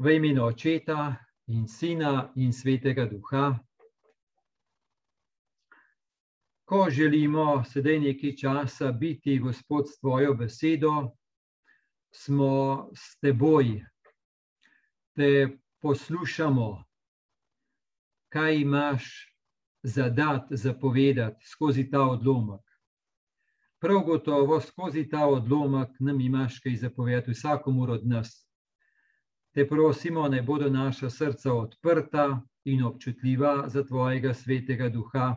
V imenu Očeta in Sina in Svetega Duha. Ko želimo sedaj nekaj časa biti Gospod s Tvojo besedo, smo s Teboj, te poslušamo, kaj imaš zadati, zapovedati skozi ta odlomek. Prav gotovo skozi ta odlomek nam imaš kaj zapovedati, vsakomur od nas. Te prosimo, naj bodo naša srca odprta in občutljiva za Tvojega svetega duha,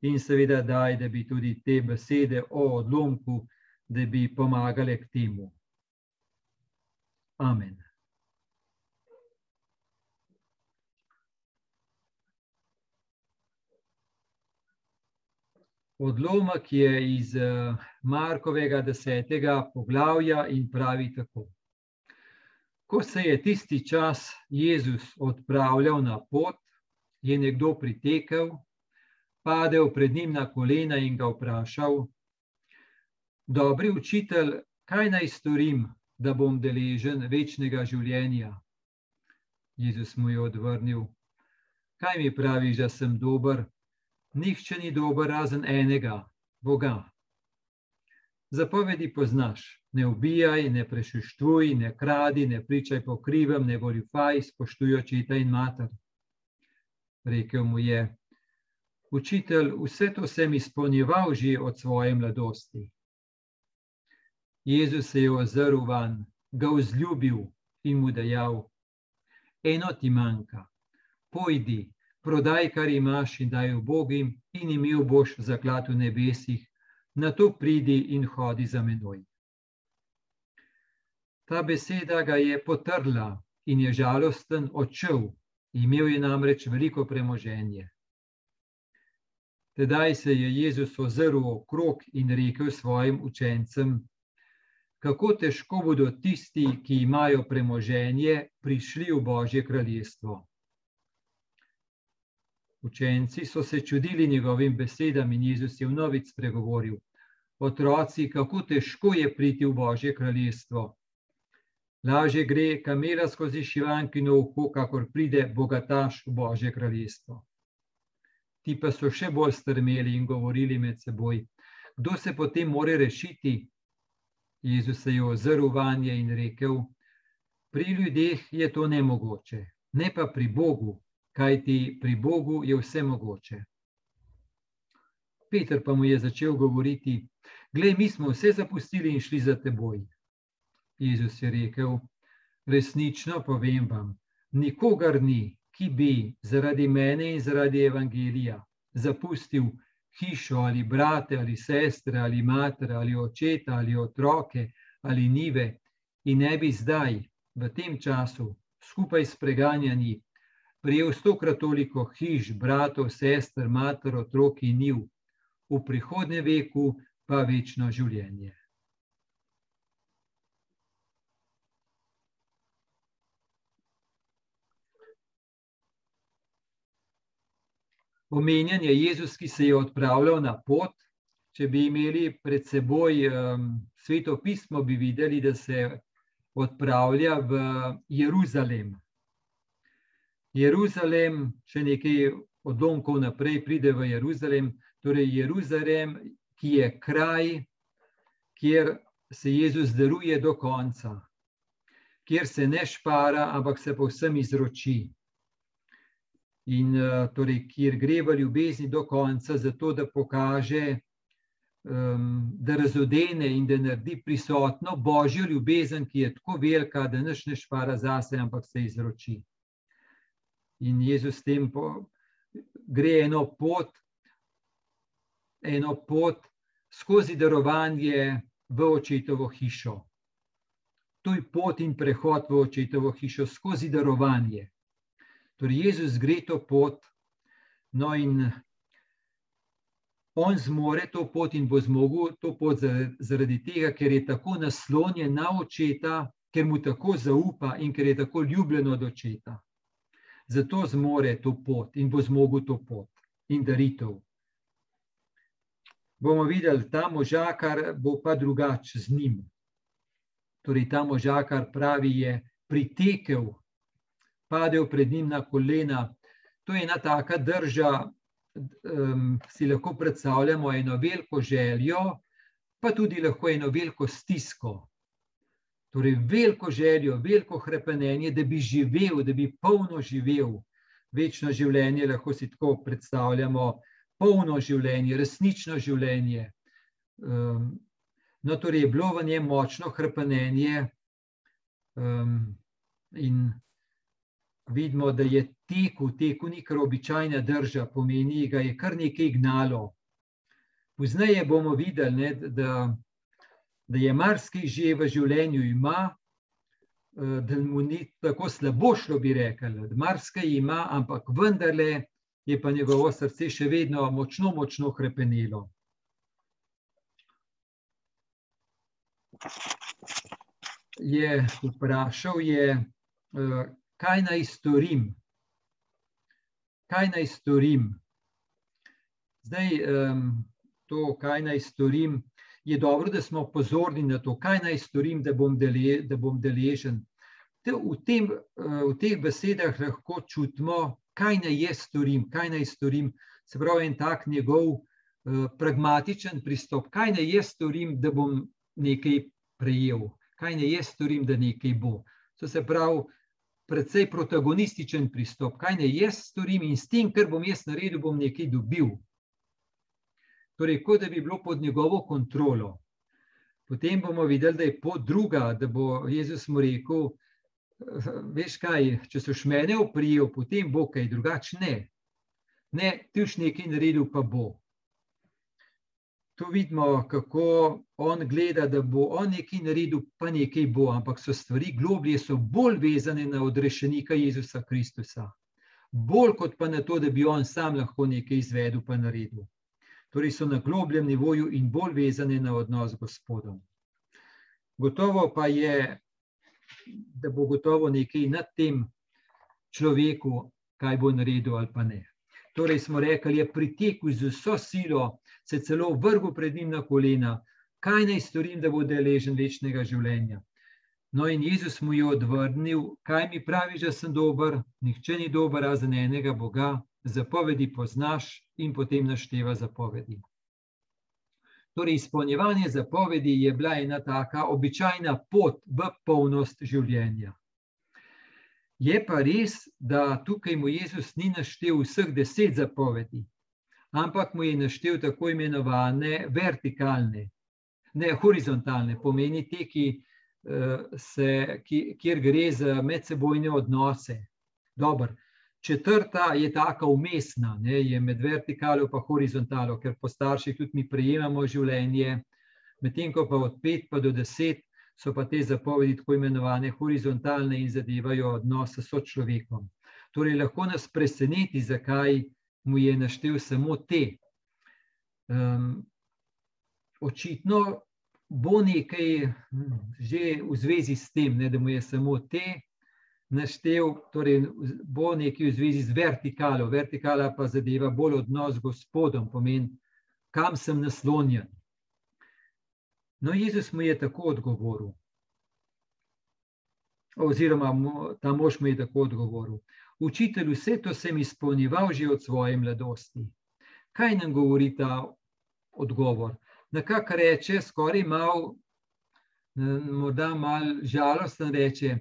in seveda daj, da bi tudi te besede o odlomku, da bi pomagale k temu. Amen. Odlomek je iz Markovega desetega poglavja in pravi tako. Ko se je tisti čas Jezus odpravljal na pot, je nekdo pritekel, padel pred njim na kolena in ga vprašal: Dobri učitelj, kaj naj storim, da bom deležen večnega življenja? Jezus mu je odvrnil: Kaj mi praviš, da sem dober? Nihče ni dober, razen enega, Boga. Zapovedi poznaš ne ubijaj, ne prešuštvuj, ne kradi, ne pričaj po krivem, ne goljufaj, spoštuj očeta in mater. Rekel mu je, učitelj, vse to sem izpolnjeval že od svoje mladosti. Jezus se je ozrl van, ga vzljubil in mu dejal: Eno ti manjka, pojdi, prodaj, kar imaš in daj v Bogim, in imel boš zaklad v nebesih, na to pridi in hodi za menoj. Ta beseda ga je potrla in je žalosten odšel, imel je namreč veliko premoženje. Tedaj se je Jezus ozrl okrog in rekel svojim učencem, kako težko bodo tisti, ki imajo premoženje, prišli v Božje kraljestvo. Učenci so se čudili njegovim besedam in Jezus je vnovič spregovoril: Otroci, kako težko je priti v Božje kraljestvo. Lažje gre kamela skozi šivankino uho, kakor pride bogataš v Božje kraljestvo. Ti pa so še bolj strmeli in govorili med seboj, kdo se potem more rešiti. Jezus se je ozrl vanje in rekel: Pri ljudeh je to nemogoče, ne pa pri Bogu, kajti pri Bogu je vse mogoče. Peter pa mu je začel govoriti: Glej, mi smo vse zapustili in šli za teboj. Jezus je rekel: Resnično povem vam, nikogar ni, ki bi zaradi mene in zaradi evangelija zapustil hišo ali brate ali sestre ali matere ali očeta ali otroke ali nive in ne bi zdaj v tem času skupaj s preganjanji prijel stokrat toliko hiš, bratov, sester, mater, otrok in niv, v prihodnjem veku pa večno življenje. omenjen je Jezus, ki se je odpravljal na pot. Če bi imeli pred seboj um, sveto pismo, bi videli, da se odpravlja v Jeruzalem. Jeruzalem, še nekaj odlomkov naprej, pride v Jeruzalem, torej Jeruzalem, ki je kraj, kjer se Jezus daruje do konca, kjer se ne špara, ampak se povsem izroči. In uh, torej, kjer gre v ljubezni do konca, zato da pokaže, um, da razodene in da naredi prisotno božjo ljubezen, ki je tako velika, da niš ne špara zase, ampak se izroči. In Jezus s tem po, gre eno pot, eno pot skozi darovanje v očetovo hišo. To je pot in prehod v očetovo hišo skozi darovanje. Torej, Jezus gre to pot, no in on zmore to pot in bo zmogel to pot zaradi tega, ker je tako naslonjen na očeta, ker mu tako zaupa in ker je tako ljubljen od očeta. Zato zmore to pot in bo zmogel to pot in daritev. Bomo videli, ta možakar bo pa drugače z njim. Torej, ta možakar pravi, je pritekel padejo pred njim na kolena. To je ena taka drža, um, si lahko predstavljamo eno veliko željo, pa tudi lahko eno veliko stisko. Torej, veliko željo, veliko krepenje, da bi živel, da bi polno živel. Večno življenje lahko si tako predstavljamo, polno življenje, resnično življenje. Um, no, torej, je bilo v njem močno krepenje, um, in vidimo, da je teku, teku ni kar običajna drža, pomeni, da je kar nekaj gnalo. Poznaje bomo videli, ne, da, da je marsikaj že v življenju ima, eh, da mu ni tako slabo šlo, bi rekel, da marsikaj ima, ampak vendarle je pa njegovo srce še vedno močno, močno krepenilo. Je vprašal, je, eh, kaj naj storim. Kaj naj storim? Zdaj, um, to, kaj naj storim, je dobro, da smo pozorni na to, kaj naj storim, da bom, dele, da bom deležen. Te, v, tem, v teh besedah lahko čutimo, kaj naj jaz storim, kaj naj storim. Se pravi, en tak njegov uh, pragmatičen pristop, kaj naj jaz storim, da bom nekaj prejel, kaj naj jaz storim, da nekaj bo. To se pravi, precej protagonističen pristop, kaj ne jaz storim in s tem, kar bom jaz naredil, bom nekaj dobil. Torej, kot da bi bilo pod njegovo kontrolo. Potem bomo videli, da je pot druga, da bo Jezus mu rekel: Veš kaj, če so šmene oprijel, potem bo kaj drugačne. Ne, ti už nekaj naredil, pa bo tu vidimo, kako on gleda, da bo on nekaj naredil, pa nekaj bo, ampak so stvari globlje, so bolj vezane na odrešenika Jezusa Kristusa. Bolj kot pa na to, da bi on sam lahko nekaj izvedel, pa naredil. Torej so na globljem nivoju in bolj vezane na odnos z Gospodom. Gotovo pa je, da bo gotovo nekaj nad tem človeku, kaj bo naredil ali pa ne. Torej smo rekli, je pritekel z vso silo, se celo vrgel pred njim na kolena, kaj naj storim, da bo deležen večnega življenja. No, in Jezus mu je odvrnil, kaj mi pravi, da sem dober, nihče ni dober, razen enega Boga, zapovedi poznaš in potem našteva zapovedi. Torej, izpolnjevanje zapovedi je bila ena taka običajna pot v polnost življenja. Je pa res, da tukaj mu Jezus ni naštel vseh deset zapovedi, ampak mu je naštel tako imenovane vertikalne, ne horizontalne, pomeni te, ki, eh, se, ki, kjer gre za medsebojne odnose. Dobar. Četrta je taka umestna, ne, je med vertikalo in horizontalo, ker po starših tudi mi prejemamo življenje, medtem ko pa od pet pa do deset so pa te zapovedi tako imenovane horizontalne in zadevajo odnos s človekom. Torej, lahko nas preseneti, zakaj mu je naštel samo te. Um, očitno bo nekaj hm, že v zvezi s tem, ne, da mu je samo te naštel, torej bo nekaj v zvezi z vertikalo. Vertikala pa zadeva bolj odnos z Gospodom, pomeni, kam sem naslonjen. No, Jezus mu je tako odgovoril. Oziroma, ta mož mu je tako odgovoril. Učitelj, vse to sem izpolnjeval že od svoje mladosti. Kaj nam govori ta odgovor? Na kar reče, skoraj malo, morda malo žalostno reče.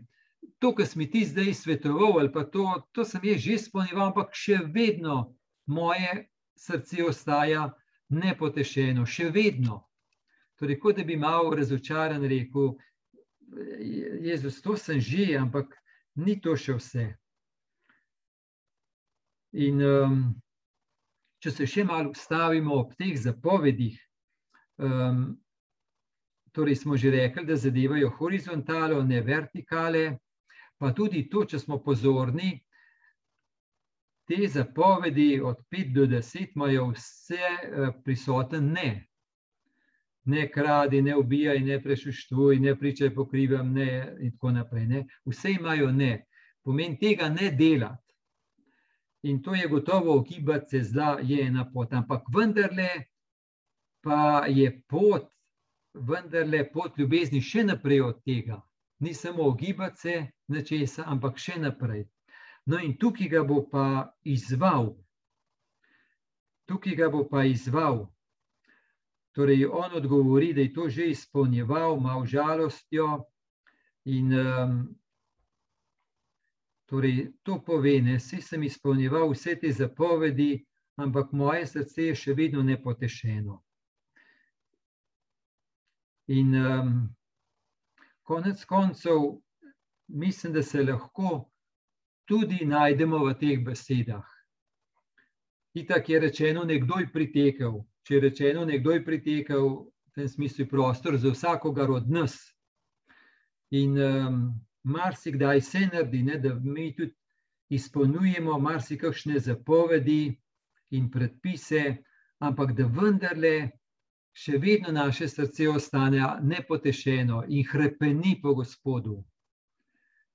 To, kar mi ti zdaj svetoval, ali pa to, to sem jaz že izpolnjeval, ampak še vedno moje srce ostaja nepotešeno, še vedno. Torej, kot da bi malo razočaran rekel, Jezus, to sem že, ampak ni to še vse. In um, če se še malo ustavimo ob teh zapovedih, um, torej smo že rekli, da zadevajo horizontalo, ne vertikale, pa tudi to, če smo pozorni, te zapovedi od 5 do 10 imajo vse uh, prisoten ne. Ne kradi, ne ubijaj, ne prešuštuj, ne pričaj pokrivem, ne in tako naprej. Ne. Vse imajo ne. Pomen tega ne delati. In to je gotovo, ogibati se zla je ena pot, ampak vendarle pa je pot, vendarle pot ljubezni še naprej od tega. Ni samo ogibati se na česa, ampak še naprej. No, in tukaj ga bo pa izval. Tukaj ga bo pa izval. Torej, on odgovori, da je to že izpolnjeval, malo žalostjo. In um, torej, to pove, da sem izpolnjeval vse te zapovedi, ampak moje srce je še vedno nepotešeno. In um, konec koncev, mislim, da se lahko tudi najdemo v teh besedah. Itak je rečeno, nekdo je pritekel. Če je rečeno, nekdo je pritekel, v tem smislu je prostor za vsakogar od nas. In um, marsikdaj se naredi, ne, da mi tudi izpolnjujemo marsikakšne zapovedi in predpise, ampak da vendarle še vedno naše srce ostane nepotešeno in hrepeni po Gospodu.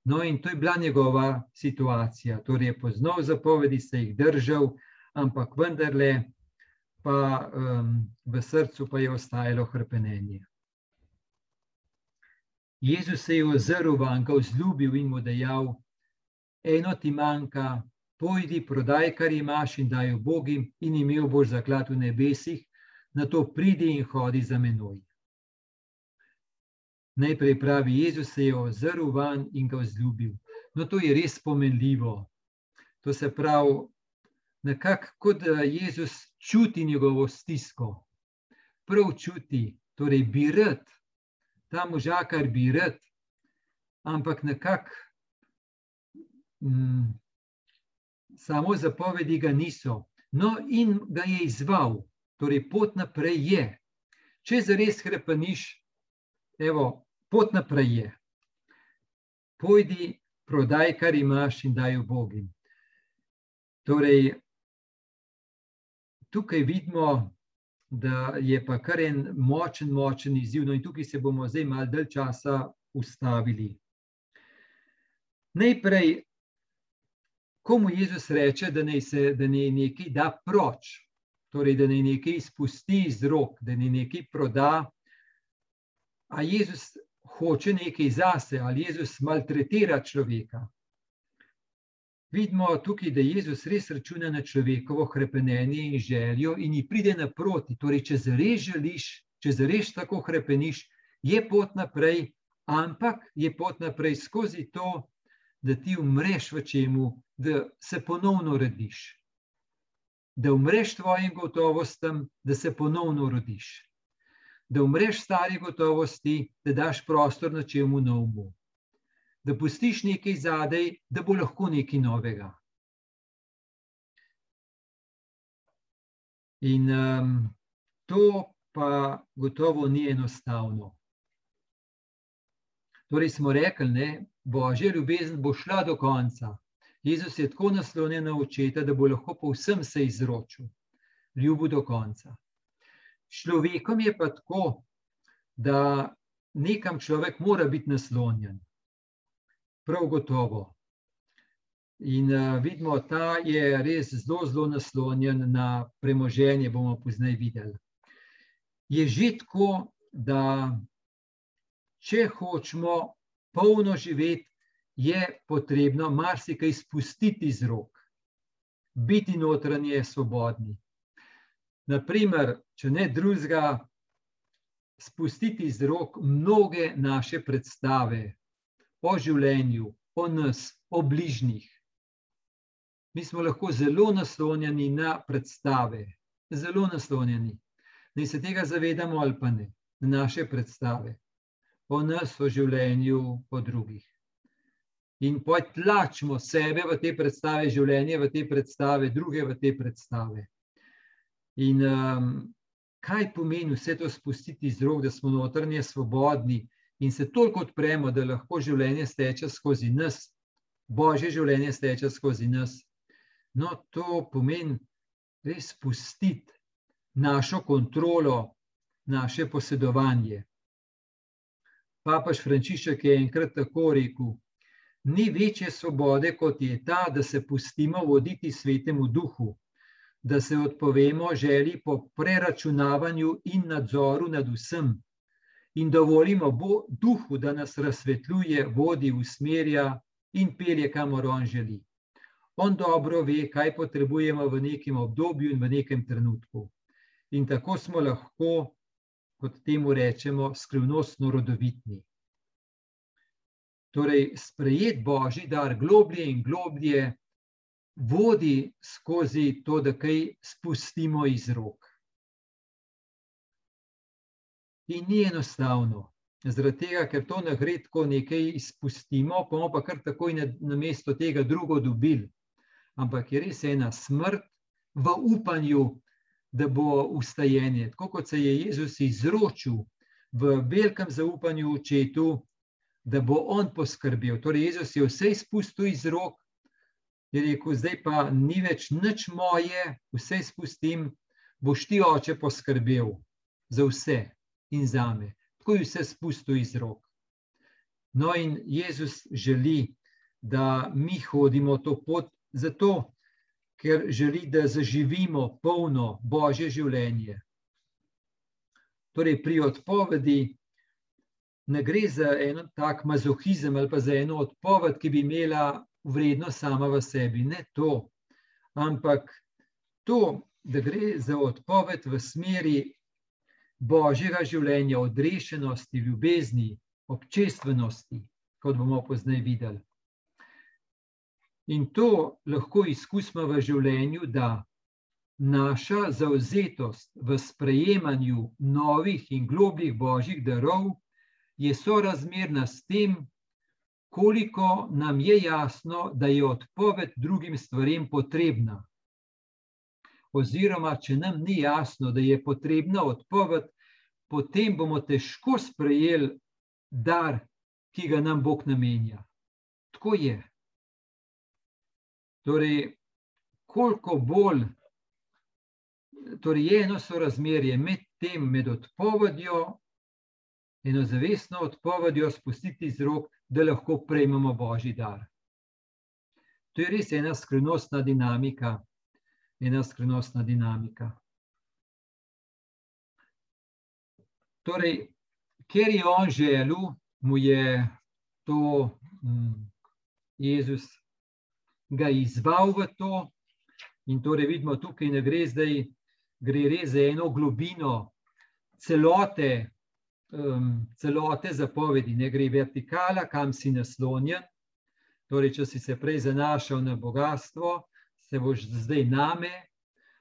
No, in to je bila njegova situacija. Torej, poznal zapovedi, se jih držal, ampak vendarle pa um, v srcu pa je ostajalo hrpenenje. Jezus se je ozrl van, ga vzljubil in mu dejal: Eno ti manjka, pojdi, prodaj, kar imaš in daj Bogim, in imel boš zaklad v nebesih, na to pridi in hodi za menoj. Najprej pravi, Jezus se je ozrl van in ga vzljubil. No, to je res pomenljivo. To se pravi, nekako kot da Jezus čuti njegovo stisko, prav čuti, torej bi rad, ta možakar bi rad, ampak nekako mm, samo zapovedi ga niso. No, in ga je izval, torej pot naprej je. Če zares krepaniš, evo, pot naprej je. Pojdi, prodaj, kar imaš, in daj v Bogi. Torej, tukaj vidimo, da je pa kar en močen, močen izziv. No, in tukaj se bomo zdaj malo dalj časa ustavili. Najprej, komu Jezus reče, da naj se da naj nekaj da proč, torej da naj nekaj izpusti iz rok, da naj nekaj proda. A Jezus hoče nekaj zase, ali Jezus maltretira človeka? Vidimo tukaj, da Jezus res računa na človekovo krepenenje in željo in ji pride naproti. Torej, če zares želiš, če zares tako krepeniš, je pot naprej, ampak je pot naprej skozi to, da ti umreš v čemu, da se ponovno rodiš. Da umreš tvojim gotovostem, da se ponovno rodiš. Da umreš stari gotovosti, da daš prostor na čemu novemu da pustiš nekaj zadaj, da bo lahko nekaj novega. In um, to pa gotovo ni enostavno. Torej smo rekli, da božja ljubezen bo šla do konca. Jezus je tako naslonjen na očeta, da bo lahko povsem se izročil, ljubu do konca. Človekom je pa tako, da nekam človek mora biti naslonjen prav gotovo. In uh, vidimo, da je res zelo, zelo naslonjen na premoženje, bomo poznaj videli. Je že tako, da če hočemo polno živeti, je potrebno marsikaj spustiti iz rok, biti notranje svobodni. Naprimer, če ne drugega, spustiti iz rok mnoge naše predstave, o življenju, o nas, o bližnjih. Mi smo lahko zelo naslonjeni na predstave, zelo naslonjeni. Naj se tega zavedamo ali pa ne, na naše predstave, o nas, o življenju, o drugih. In potlačimo sebe v te predstave, življenje v te predstave, druge v te predstave. In um, kaj pomeni vse to spustiti iz rok, da smo notranje svobodni, in se toliko odpremo, da lahko življenje steče skozi nas, božje življenje steče skozi nas. No, to pomeni res pustiti našo kontrolo, naše posedovanje. Papaš Frančišek je enkrat tako rekel: Ni večje svobode, kot je ta, da se pustimo voditi svetemu duhu, da se odpovemo želji po preračunavanju in nadzoru nad vsem, in dovolimo bo, duhu, da nas razsvetljuje, vodi, usmerja in pelje, kamor on želi. On dobro ve, kaj potrebujemo v nekem obdobju in v nekem trenutku. In tako smo lahko, kot temu rečemo, skrivnostno rodovitni. Torej, sprejet božji dar globlje in globlje vodi skozi to, da kaj spustimo iz rok. In ni enostavno. Zaradi tega, ker to ne gre tako nekaj izpustimo, pa bomo pa kar takoj na, na mesto tega drugo dobili. Ampak je res ena smrt v upanju, da bo ustajenje. Tako kot se je Jezus izročil v velikem zaupanju očetu, da bo on poskrbel. Torej, Jezus je vse izpustil iz rok, je rekel, zdaj pa ni več nič moje, vse izpustim, boš ti oče poskrbel za vse in za me tako je vse spustil iz rok. No, in Jezus želi, da mi hodimo to pot, zato ker želi, da zaživimo polno božje življenje. Torej, pri odpovedi ne gre za en tak mazohizem ali pa za eno odpoved, ki bi imela vrednost sama v sebi. Ne to, ampak to, da gre za odpoved v smeri božjega življenja, odrešenosti, ljubezni, občestvenosti, kot bomo poznaj videli. In to lahko izkusimo v življenju, da naša zauzetost v sprejemanju novih in globih božjih darov je sorazmerna s tem, koliko nam je jasno, da je odpoved drugim stvarem potrebna. Oziroma, če nam ni jasno, da je potrebna odpoved, potem bomo težko sprejeli dar, ki ga nam Bog namenja. Tako je. Torej, koliko bolj torej je eno sorazmerje med tem, med odpovedjo, eno zavestno odpovedjo, spustiti iz rok, da lahko prejmemo božji dar. To je res ena skrivnostna dinamika. Ena skrivnostna dinamika. Torej, ker je on želel, mu je to um, Jezus ga izval v to, in torej vidimo, tukaj ne gre zdaj, gre res za eno globino celote, um, celote zapovedi, ne gre vertikala, kam si naslonjen. Torej, če si se prej zanašal na bogatstvo, se boš zdaj name,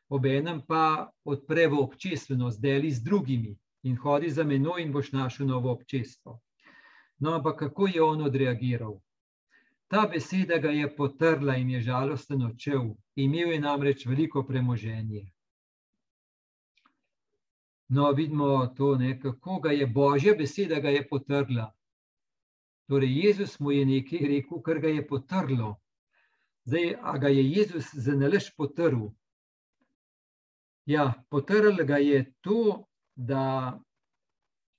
obenem pa odpre v občestvenost, deli z drugimi in hodi za menoj, in boš našel novo občestvo. No, ampak kako je on odreagiral? Ta beseda ga je potrla in je žalosten odšel. Imel je namreč veliko premoženje. No, vidimo to, ne, kako ga je božja beseda ga je potrla. Torej, Jezus mu je nekaj rekel, kar ga je potrlo. Zdaj, a ga je Jezus za nalaž potrl? Ja, potrl ga je to, da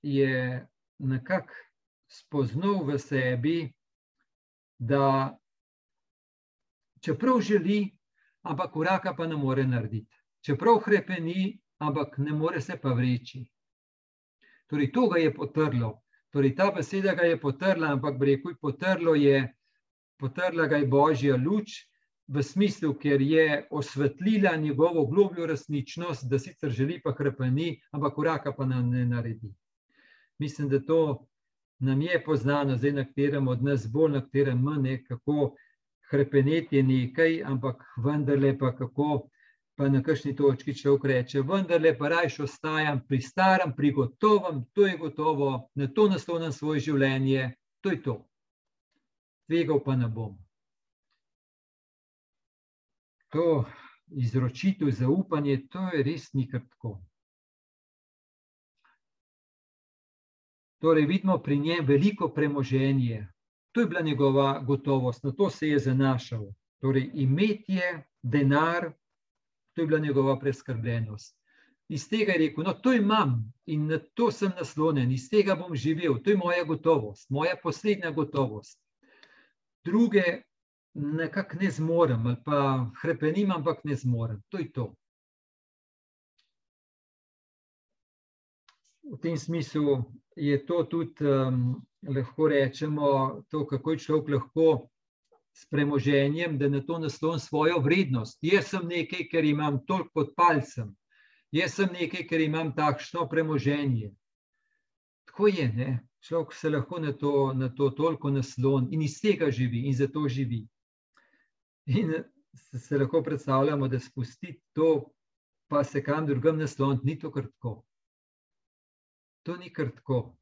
je nekako spoznal v sebi, da čeprav želi, ampak koraka pa ne more narediti. Čeprav hrepeni, ampak ne more se pa vreči. Torej, to ga je potrlo. Torej, ta beseda ga je potrla, ampak rekel, potrlo je, potrla ga je božja luč, v smislu, ker je osvetlila njegovo globljo resničnost, da sicer želi pa krepeni, ampak koraka pa nam ne naredi. Mislim, da to nam je poznano, zdaj na katerem od nas bolj, na katerem manj, kako krepeneti je nekaj, ampak vendarle pa kako. Pa na kakšni točki človek reče, vendarle pa rajš ostajam pri starem, pri gotovem, to je gotovo, na to naslovim svoje življenje, to je to. Tvegal pa ne bom to izročitev, zaupanje, to je res nikar tako. Torej, vidimo pri njem veliko premoženje, to je bila njegova gotovost, na to se je zanašal. Torej, imetje, denar, to je bila njegova preskrbljenost. Iz tega je rekel: No, to imam in na to sem naslonjen, iz tega bom živel, to je moja gotovost, moja poslednja gotovost. Druge nekako ne zmorem, ali pa krepenim, ampak ne zmorem. To je to. V tem smislu je to tudi, um, lahko rečemo, to, kako je človek lahko s premoženjem, da na to naslon svojo vrednost. Jaz sem nekaj, ker imam toliko pod palcem, jaz sem nekaj, ker imam takšno premoženje. Tako je, ne? človek se lahko na to, na to toliko naslon in iz tega živi in zato živi. In se lahko predstavljamo, da spustiti to, pa se kam drugam nasloniti, ni to kar tako. To ni kar tako.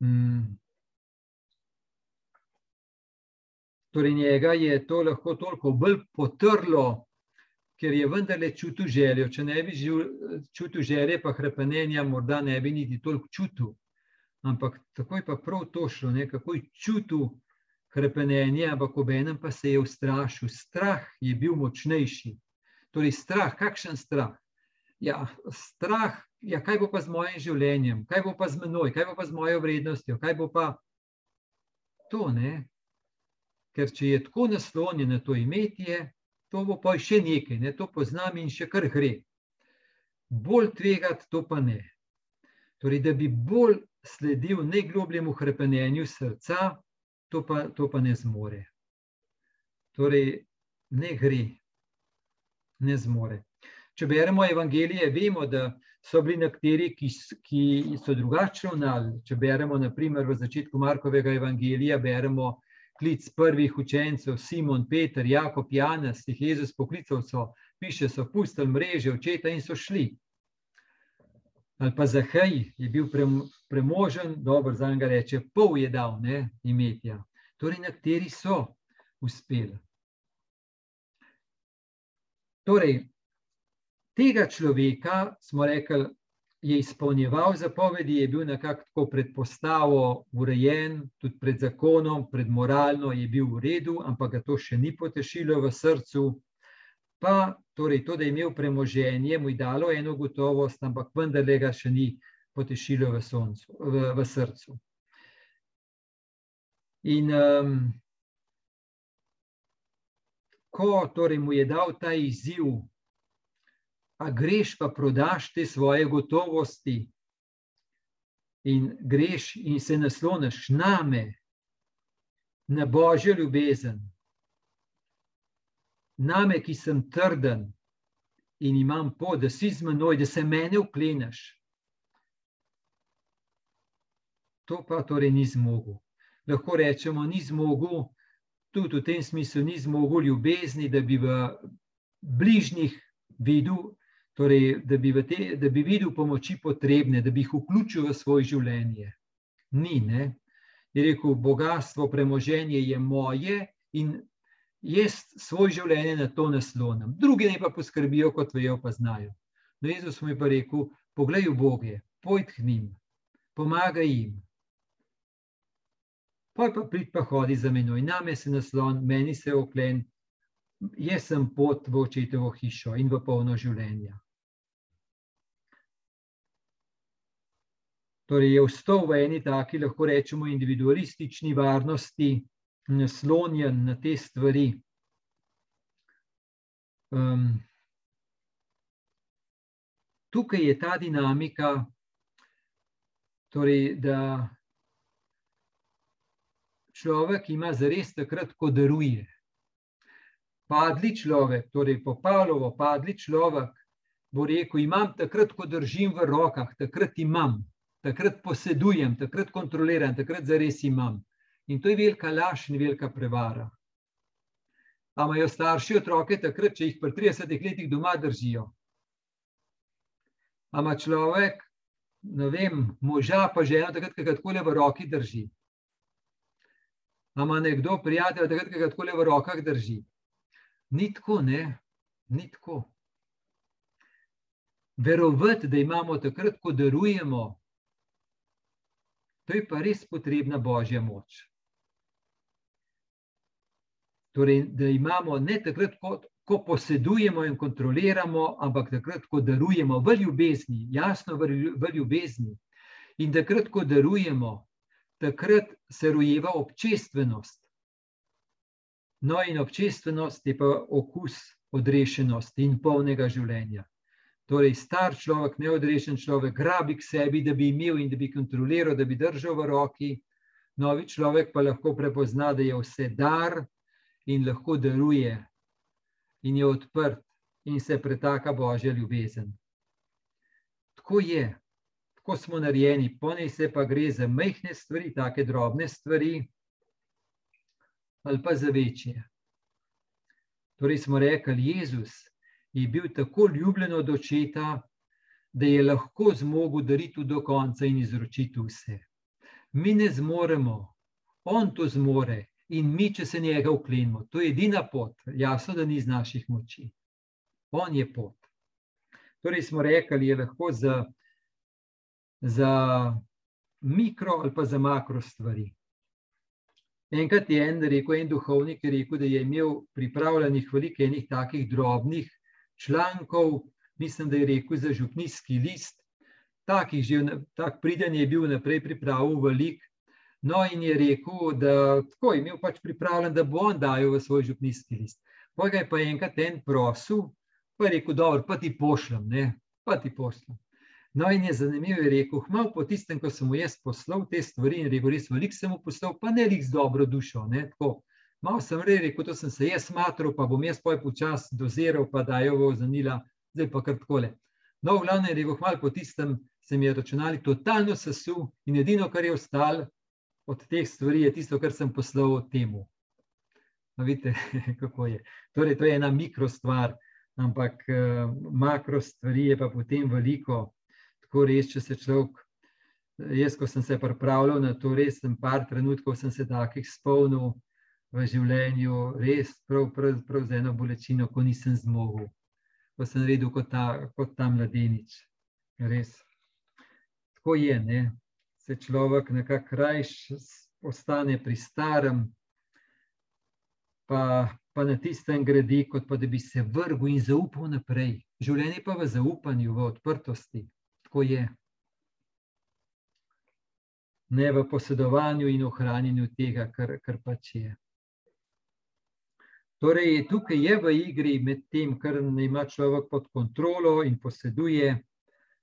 Mm. Torej, njega je to lahko toliko bolj potrlo, ker je vendarle čutil željo. Če ne bi čutil želje, pa hrepenenja, morda ne bi niti toliko čutil. Ampak tako je pa prav to šlo, ne? kako je čutil hrepenenje, ampak ob enem pa se je ustrašil. Strah je bil močnejši. Torej, strah, kakšen strah? Ja, strah ja, kaj bo pa z mojim življenjem, kaj bo pa z menoj, kaj bo pa z mojo vrednostjo, kaj bo pa to. Ne? Ker če je tako naslonjen na to imetje, to bo pa še nekaj, ne? to poznam in še kar gre. Bolj tvegati, to pa ne. Torej, da bi bolj sledil najglobljemu hrepenenju srca, to pa, to pa ne zmore. Torej, ne gre, ne zmore. Če beremo evangelije, vemo, da so bili nekateri, ki, ki so drugače ravnali. Če beremo, naprimer, v začetku Markovega evangelija, beremo klic prvih učencev, Simon, Peter, Jakob, Janes, jih Jezus poklical, so, piše, so pustili mreže očeta in so šli. Ali pa Zahaj je bil premožen, dobro, za njega reče, pol je dal, ne, imetja. Torej, nekateri so uspeli. Torej, tega človeka, smo rekli, je izpolnjeval zapovedi, je bil nekako predpostavo urejen, tudi pred zakonom, pred moralno je bil v redu, ampak ga to še ni potešilo v srcu. Pa torej to, da je imel premoženje, mu je dalo eno gotovost, ampak vendarle ga še ni potešilo v, soncu, v, v srcu. In um, ko torej mu je dal ta izziv, a greš pa prodaš te svoje gotovosti in greš in se nasloniš na me, na božjo ljubezen, na me, ki sem trden in imam pot, da si z menoj, da se mene ukleneš. To pa torej ni zmogel. Lahko rečemo, ni zmogel, tudi v tem smislu ni zmogel ljubezni, da bi v bližnjih videl Torej, da, bi te, da bi videl pomoči potrebne, da bi jih vključil v svoje življenje. Ni, ne. Je rekel, bogatstvo, premoženje je moje in jaz svoje življenje na to naslonim. Drugi ne pa poskrbijo, kot vejo, pa znajo. No, Jezus mi pa rekel, poglej v Boge, pojd k njim, pomagaj jim. Poj pa prid pa hodi za menoj, name se naslon, meni se oklen, jaz sem pot v očetovo hišo in v polno življenja. Torej, je vstal v eni taki, lahko rečemo, individualistični varnosti, naslonjen na te stvari. Um, tukaj je ta dinamika, torej, da človek ima zares takrat, ko daruje. Padli človek, torej po Pavlovo, padli človek, bo rekel: Imam takrat, ko držim v rokah, takrat imam takrat posedujem, takrat kontroliram, takrat zares imam. In to je velika laž in velika prevara. Ampak imajo starši otroke takrat, če jih pri 30 letih doma držijo. Ampak človek, ne vem, moža pa žena, takrat, ko ga tako le v roki drži. Ampak nekdo, prijatelj, takrat, ko ga tako le v rokah drži. Ni tako, ne, ni tako. Verovati, da imamo takrat, ko darujemo, To je pa res potrebna božja moč. Torej, da imamo ne takrat, ko, ko posedujemo in kontroliramo, ampak takrat, ko darujemo v ljubezni, jasno v ljubezni. In takrat, ko darujemo, takrat se rojeva občestvenost. No, in občestvenost je pa okus odrešenosti in polnega življenja. Torej, star človek, neodrešen človek, grabi k sebi, da bi imel in da bi kontroliral, da bi držal v roki. Novi človek pa lahko prepozna, da je vse dar in lahko daruje, in je odprt, in se pretaka božja ljubezen. Tako je, tako smo narejeni, ponaj se pa gre za majhne stvari, tako drobne stvari, ali pa za večje. Torej smo rekli, Jezus je bil tako ljubljen od očeta, da je lahko zmogel dariti do konca in izročiti vse mi ne zmoremo, on to zmore in mi, če se njega uklenemo, to je edina pot, jasno, da ni iz naših moči. On je pot. Torej, smo rekli, je lahko za, za mikro ali pa za makro stvari. Enkrat je en rekel, en duhovnik je rekel, da je imel pripravljenih veliko enih takih drobnih člankov, mislim, da je rekel za župnijski list, takih že, tak priden je bil naprej pripravil velik. No, in je rekel, da tako je imel pač pripravljen, da bo on dajal v svoj župnijski list. Pojga je pa enkrat en prosil, pa je rekel, dobro, pa ti pošljem, ne, pa ti pošljem. No, in je zanimivo, je rekel, malo po tistem, ko sem mu jaz poslal te stvari in rekel, res velik sem mu poslal, pa ne lik z dobro dušo, ne, tako. Malo sem rekel, to sem se jaz smatral, pa bom jaz poj počas doziral, pa dajo v zanila, zdaj pa kar takole. No, v glavnem rekel, malo po tistem, se mi je računalnik totalno sesul in edino, kar je ostalo od teh stvari, je tisto, kar sem poslal temu. No, vidite, kako je. Torej, to je ena mikro stvar, ampak uh, makro stvari je pa potem veliko. Tako res, če se človek, jaz, ko sem se pripravljal na to, res sem par trenutkov sem se takih spomnil v življenju, res prav, prav, prav z eno bolečino, ko nisem zmogel. Ko sem naredil kot ta, kot ta mladenič. Res tako je, ne? se človek nekako rajš ostane pri starem, pa, pa na tistem gradi, kot pa da bi se vrgel in zaupal naprej. Življenje pa v zaupanju, v odprtosti. Tako je. Ne v posedovanju in ohranjanju tega, kar, kar pač je. Torej, tukaj je v igri med tem, kar ima človek pod kontrolo in poseduje,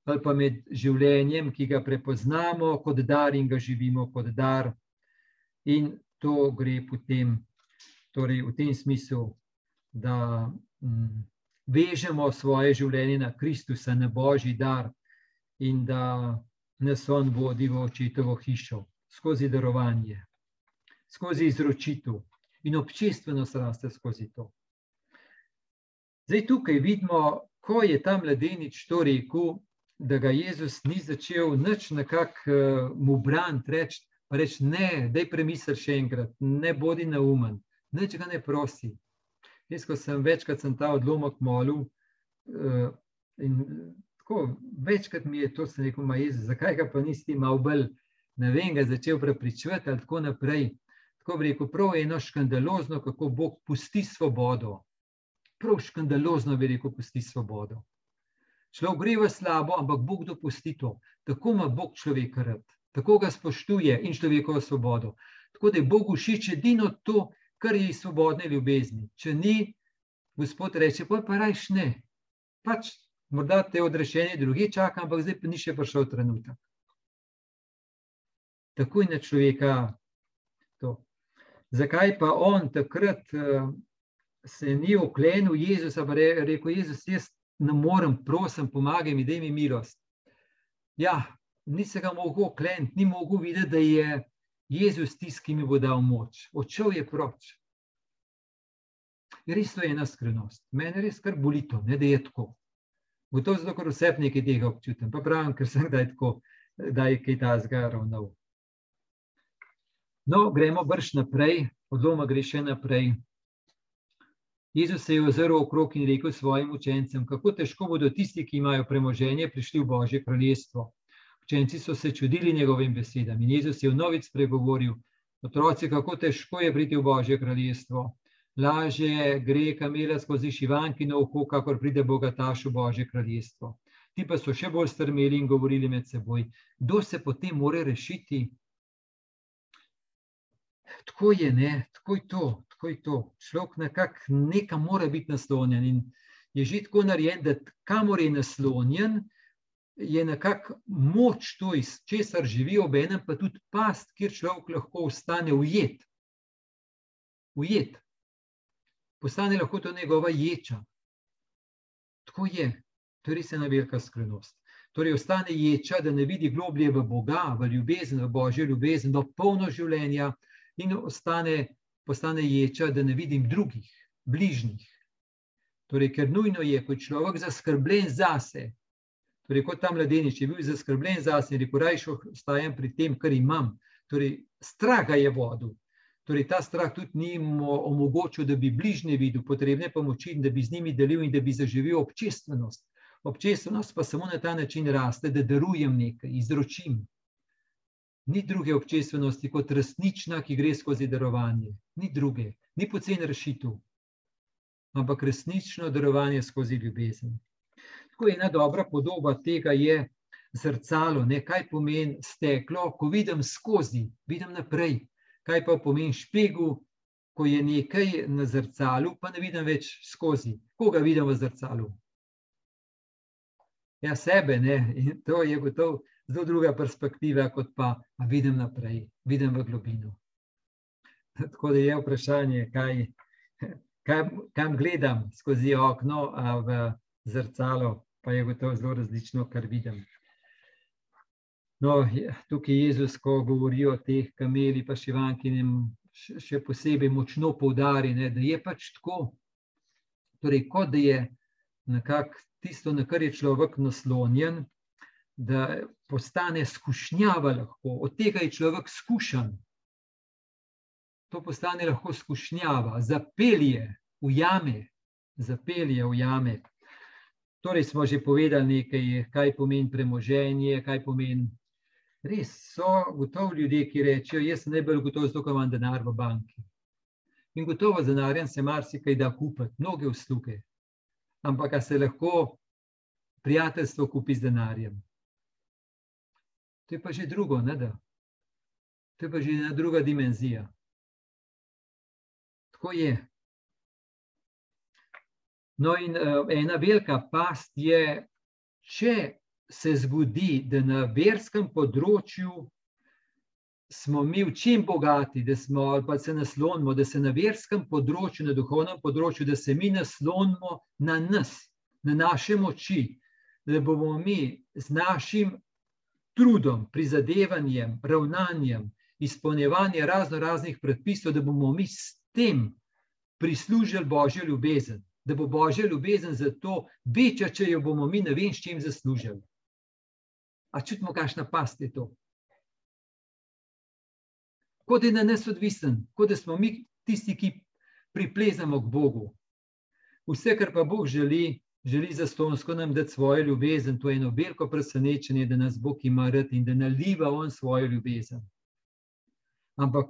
ali pa med življenjem, ki ga prepoznamo kot dar in ga živimo kot dar. In to gre potem torej v tem smislu, da mm, vežemo svoje življenje na Kristusa, na Božji dar in da nas on vodi v očetovo hišo skozi darovanje, skozi izročitev in občestvenost raste skozi to. Zdaj tukaj vidimo, ko je ta mladenič to rekel, da ga Jezus ni začel nič nekako uh, mu braniti, reči, reč, ne, da je premisel še enkrat, ne bodi naumen, nič ga ne prosi. Jaz, ko sem večkrat sem ta odlomek molil, uh, in tako večkrat mi je to se rekel, ma Jezus, zakaj ga pa nisi malo bolj, ne vem, ga začel prepričvati ali tako naprej. Tako bi rekel, prav eno škandalozno, kako Bog pusti svobodo. Prav škandalozno bi rekel, pusti svobodo. Človek gre v slabo, ampak Bog dopusti to. Tako ima Bog človeka rad, tako ga spoštuje in človekovo svobodo. Tako da je Bogu všeč edino to, kar je iz svobodne ljubezni. Če ni, Gospod reče, pa pa rajš ne. Pač morda te odrešenje druge čaka, ampak zdaj pa ni še prišel trenutek. Tako je na človeka. Zakaj pa on takrat uh, se ni oklenil Jezusa, pa re, rekel Jezus, jaz ne morem, prosim, pomagaj mi, da mi milost. Ja, nisem ga mogel okleniti, ni mogel videti, da je Jezus tisti, ki mi bo dal moč. Odšel je proč. Res to je ena skrivnost. Mene res kar boli to, ne, da je tako. Gotovo zato, ker vse nekaj tega občutim. Pa pravim, ker sem kdaj tako, da je kaj ta zgaravnal. No, gremo brž naprej, odloma gre še naprej. Jezus se je ozrl okrog in rekel svojim učencem, kako težko bodo tisti, ki imajo premoženje, prišli v Božje kraljestvo. Učenci so se čudili njegovim besedam in Jezus je vnovič spregovoril: Otroci, kako težko je priti v Božje kraljestvo. Lažje gre kamela skozi šivanki na oko, kakor pride bogataš v Božje kraljestvo. Ti pa so še bolj strmeli in govorili med seboj, kdo se potem more rešiti. Tako je, ne, tako je to, tako je to. Človek nekako nekam mora biti naslonjen in je že tako narejen, da kamor je naslonjen, je nekako moč to, iz česar živijo, ob enem pa tudi past, kjer človek lahko ostane ujet. Ujet. Postane lahko to njegova ječa. Tako je, to je res ena velika skrivnost. Torej, ostane ječa, da ne vidi globlje v Boga, v ljubezen, v božjo ljubezen, v polno življenja, in ostane, postane ječa, da ne vidim drugih, bližnjih. Torej, ker nujno je, ko je človek zaskrbljen zase, Torej, kot ta mladenič je bil zaskrbljen za sebe, rekel: Rajš ostajam pri tem, kar imam. Torej, strah ga je vodil. Torej, ta strah tudi ni mu omogočil, da bi bližnje videl, potrebne pomoči, da bi z njimi delil in da bi zaživel občestvenost. Občestvenost pa samo na ta način raste, da darujem nekaj, izročim. Ni druge občestvenosti kot resnična, ki gre skozi darovanje. Ni druge, ni poceni rešitev, ampak resnično darovanje skozi ljubezen. Tako ena dobra podoba tega je zrcalo, ne? kaj pomeni steklo, ko vidim skozi, vidim naprej. Kaj pa pomeni špegu, ko je nekaj na zrcalu, pa ne vidim več skozi. Koga vidim v zrcalu? Ja, sebe. Ne? In to je gotovo zelo druga perspektiva, kot pa vidim naprej, vidim v globino. Tako da je vprašanje, kaj, kam, kam gledam skozi okno v zrcalo pa je gotovo zelo različno, kar vidim. No, tukaj Jezus, ko govori o teh kameli, pa še vanki, še posebej močno poudari, ne, da je pač tako. Torej, kot da je nekako tisto, na kar je človek naslonjen, da postane skušnjava lahko, od tega je človek skušen. To postane lahko skušnjava, zapelje v jame, zapelje v jame. Torej, smo že povedali nekaj, kaj pomeni premoženje, kaj pomeni. Res so gotovo ljudje, ki rečejo: Jaz sem najbolj gotovo, zato imam denar v banki. In gotovo z denarjem se marsikaj da kupiti, mnoge usluge. Ampak se lahko prijateljstvo kupi z denarjem. To je pa že drugo, ne da. To je pa že ena druga dimenzija. Tako je. No, in uh, ena velika past je, če se zgodi, da na verskem področju smo mi v čim bogati, da smo ali pa se naslonimo, da se na verskem področju, na duhovnem področju, da se mi naslonimo na nas, na naše moči, da bomo mi z našim trudom, prizadevanjem, ravnanjem, izpolnjevanjem razno raznih predpisov, da bomo mi s tem prislužili Božjo ljubezen da bo božja ljubezen za to večja, če jo bomo mi ne vem, s čim zaslužili. A čutimo, kakšna past je to? Kot je na nas odvisen, kot da smo mi tisti, ki priplezamo k Bogu. Vse, kar pa Bog želi, želi za stonsko nam dati svojo ljubezen, to je eno veliko presenečenje, da nas Bog ima rad in da naliva on svojo ljubezen. Ampak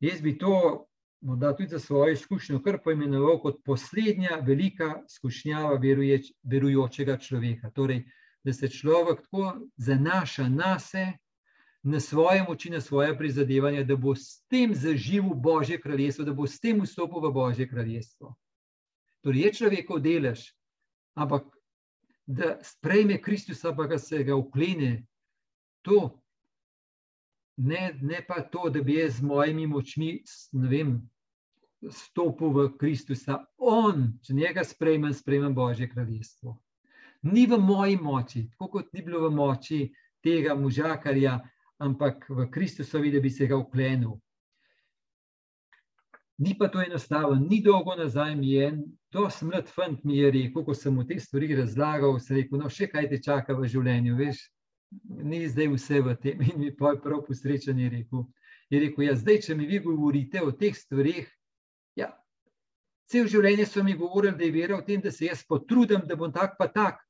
jaz bi to morda tudi za svojo izkušnjo, kar poimenoval kot poslednja velika skušnjava veruječ, verujočega človeka. Torej, da se človek tako zanaša na sebe, na svoje moči, na svoje prizadevanje, da bo s tem zaživel Božje kraljestvo, da bo s tem vstopil v Božje kraljestvo. Torej, je človekov delež, ampak da sprejme Kristusa, pa ga se ga uklene. To, ne, ne pa to, da bi jaz z mojimi močmi, ne vem, stopil v Kristusa, on, če njega sprejmem, sprejmem Božje kraljestvo. Ni v moji moči, tako kot ni bilo v moči tega možakarja, ampak v Kristusovi, da bi se ga uklenil. Ni pa to enostavno, ni dolgo nazaj mi je en, to smrt fant mi je rekel, ko sem mu te stvari razlagal, sem rekel, no še kaj te čaka v življenju, veš, ni zdaj vse v tem in mi pa prav posrečen je rekel. Je rekel, ja, zdaj, če mi vi govorite o teh stvarih, Ja, cel življenje so mi govorili, da je vera v tem, da se jaz potrudim, da bom tak pa tak.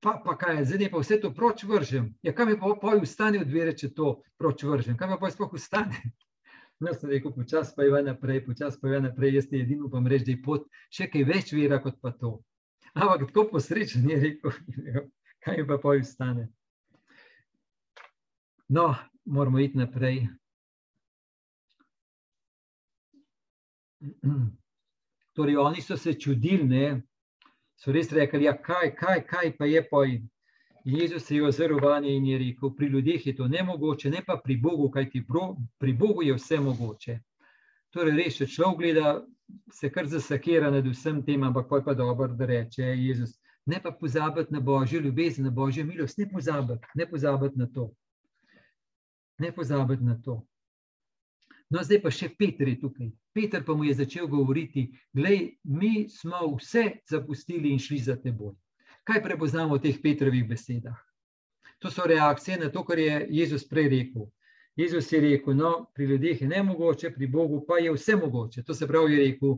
Pa, pa kaj, zdaj pa vse to proč vržem. Ja, kaj mi pa poj ustane od vere, če to proč vržem? Kaj mi pa sploh ustane? No, sem rekel, počas pa je naprej, počas pa je naprej, jaz ti edino upam reči, da je pot še kaj več vera kot pa to. Ampak tako posrečen je rekel, kaj mi pa poj ustane. No, moramo iti naprej. Torej, oni so se čudili, ne? so res rekli, ja, kaj, kaj, kaj pa je poj. Jezus se je ozrl vanje in je rekel: Pri ljudeh je to nemogoče, ne pa pri Bogu, kajti pri Bogu je vse mogoče. Torej, res, če človek gleda, se kar zasakira nad vsem tem, ampak pa je pa dobro, da reče Jezus. Ne pa pozabiti na božjo ljubezen, na božjo milost, ne pozabiti, ne pozabiti na to. Ne pozabiti na to. No, zdaj pa še Peter je tukaj. Peter pa mu je začel govoriti: Glej, mi smo vse zapustili in šli za teboj. Kaj prepoznamo v teh Petrovih besedah? To so reakcije na to, kar je Jezus prej rekel. Jezus je rekel, no, pri ljudeh je ne mogoče, pri Bogu pa je vse mogoče. To se pravi, je rekel,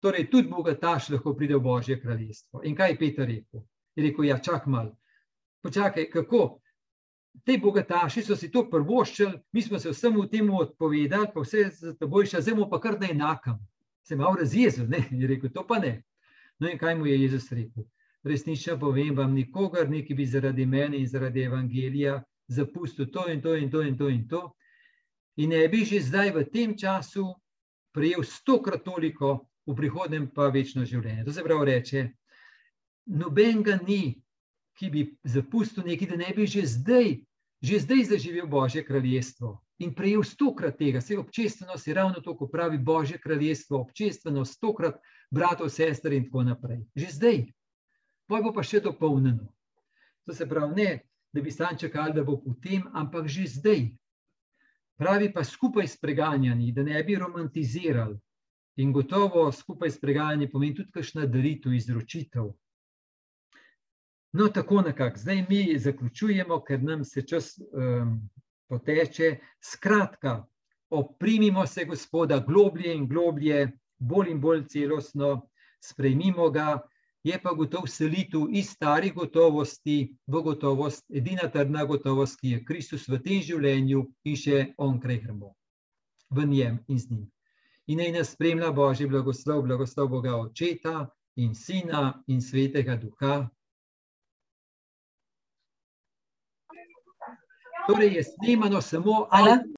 torej tudi bogataš lahko pride v Božje kraljestvo. In kaj je Peter rekel? Je rekel, ja, čak mal. Počakaj, kako? Te bogataši so si to prvoščili, mi smo se vsemu temu odpovedali, pa vse za teboj še zemo pa kar na enakem. Se malo razjezil, ne? Je rekel, to pa ne. No in kaj mu je Jezus rekel? Resnično povem vam, nikogar neki bi zaradi mene in zaradi evangelija zapustil to in to in to in to in to. In ne bi že zdaj v tem času prejel stokrat toliko, v prihodnem pa večno življenje. To se pravi reče, noben ga ni, ki bi zapustil nekaj, da ne bi že zdaj, že zdaj zaživel Božje kraljestvo in prejel stokrat tega. Vse občestvenost je ravno to, ko pravi Božje kraljestvo, občestvenost stokrat bratov, sester in tako naprej. Že zdaj. Pa bo pa še dopolnjeno. To se pravi, ne, da bi sam čakali, da bo potem, ampak že zdaj. Pravi pa skupaj s preganjanji, da ne bi romantizirali. In gotovo skupaj s preganjanji pomeni tudi kakšna daritev, izročitev. No, tako nekako. Zdaj mi zaključujemo, ker nam se čas um, poteče. Skratka, oprimimo se Gospoda globlje in globlje, bolj in bolj celostno, sprejmimo ga, je pa gotov selitev iz starih gotovosti v gotovost, edina trdna gotovost, ki je Kristus v tem življenju in še onkraj gremo, v njem in z njim. In naj nas spremlja Božji blagoslov, blagoslov Boga Očeta in Sina in Svetega Duha. Torej je snemano samo.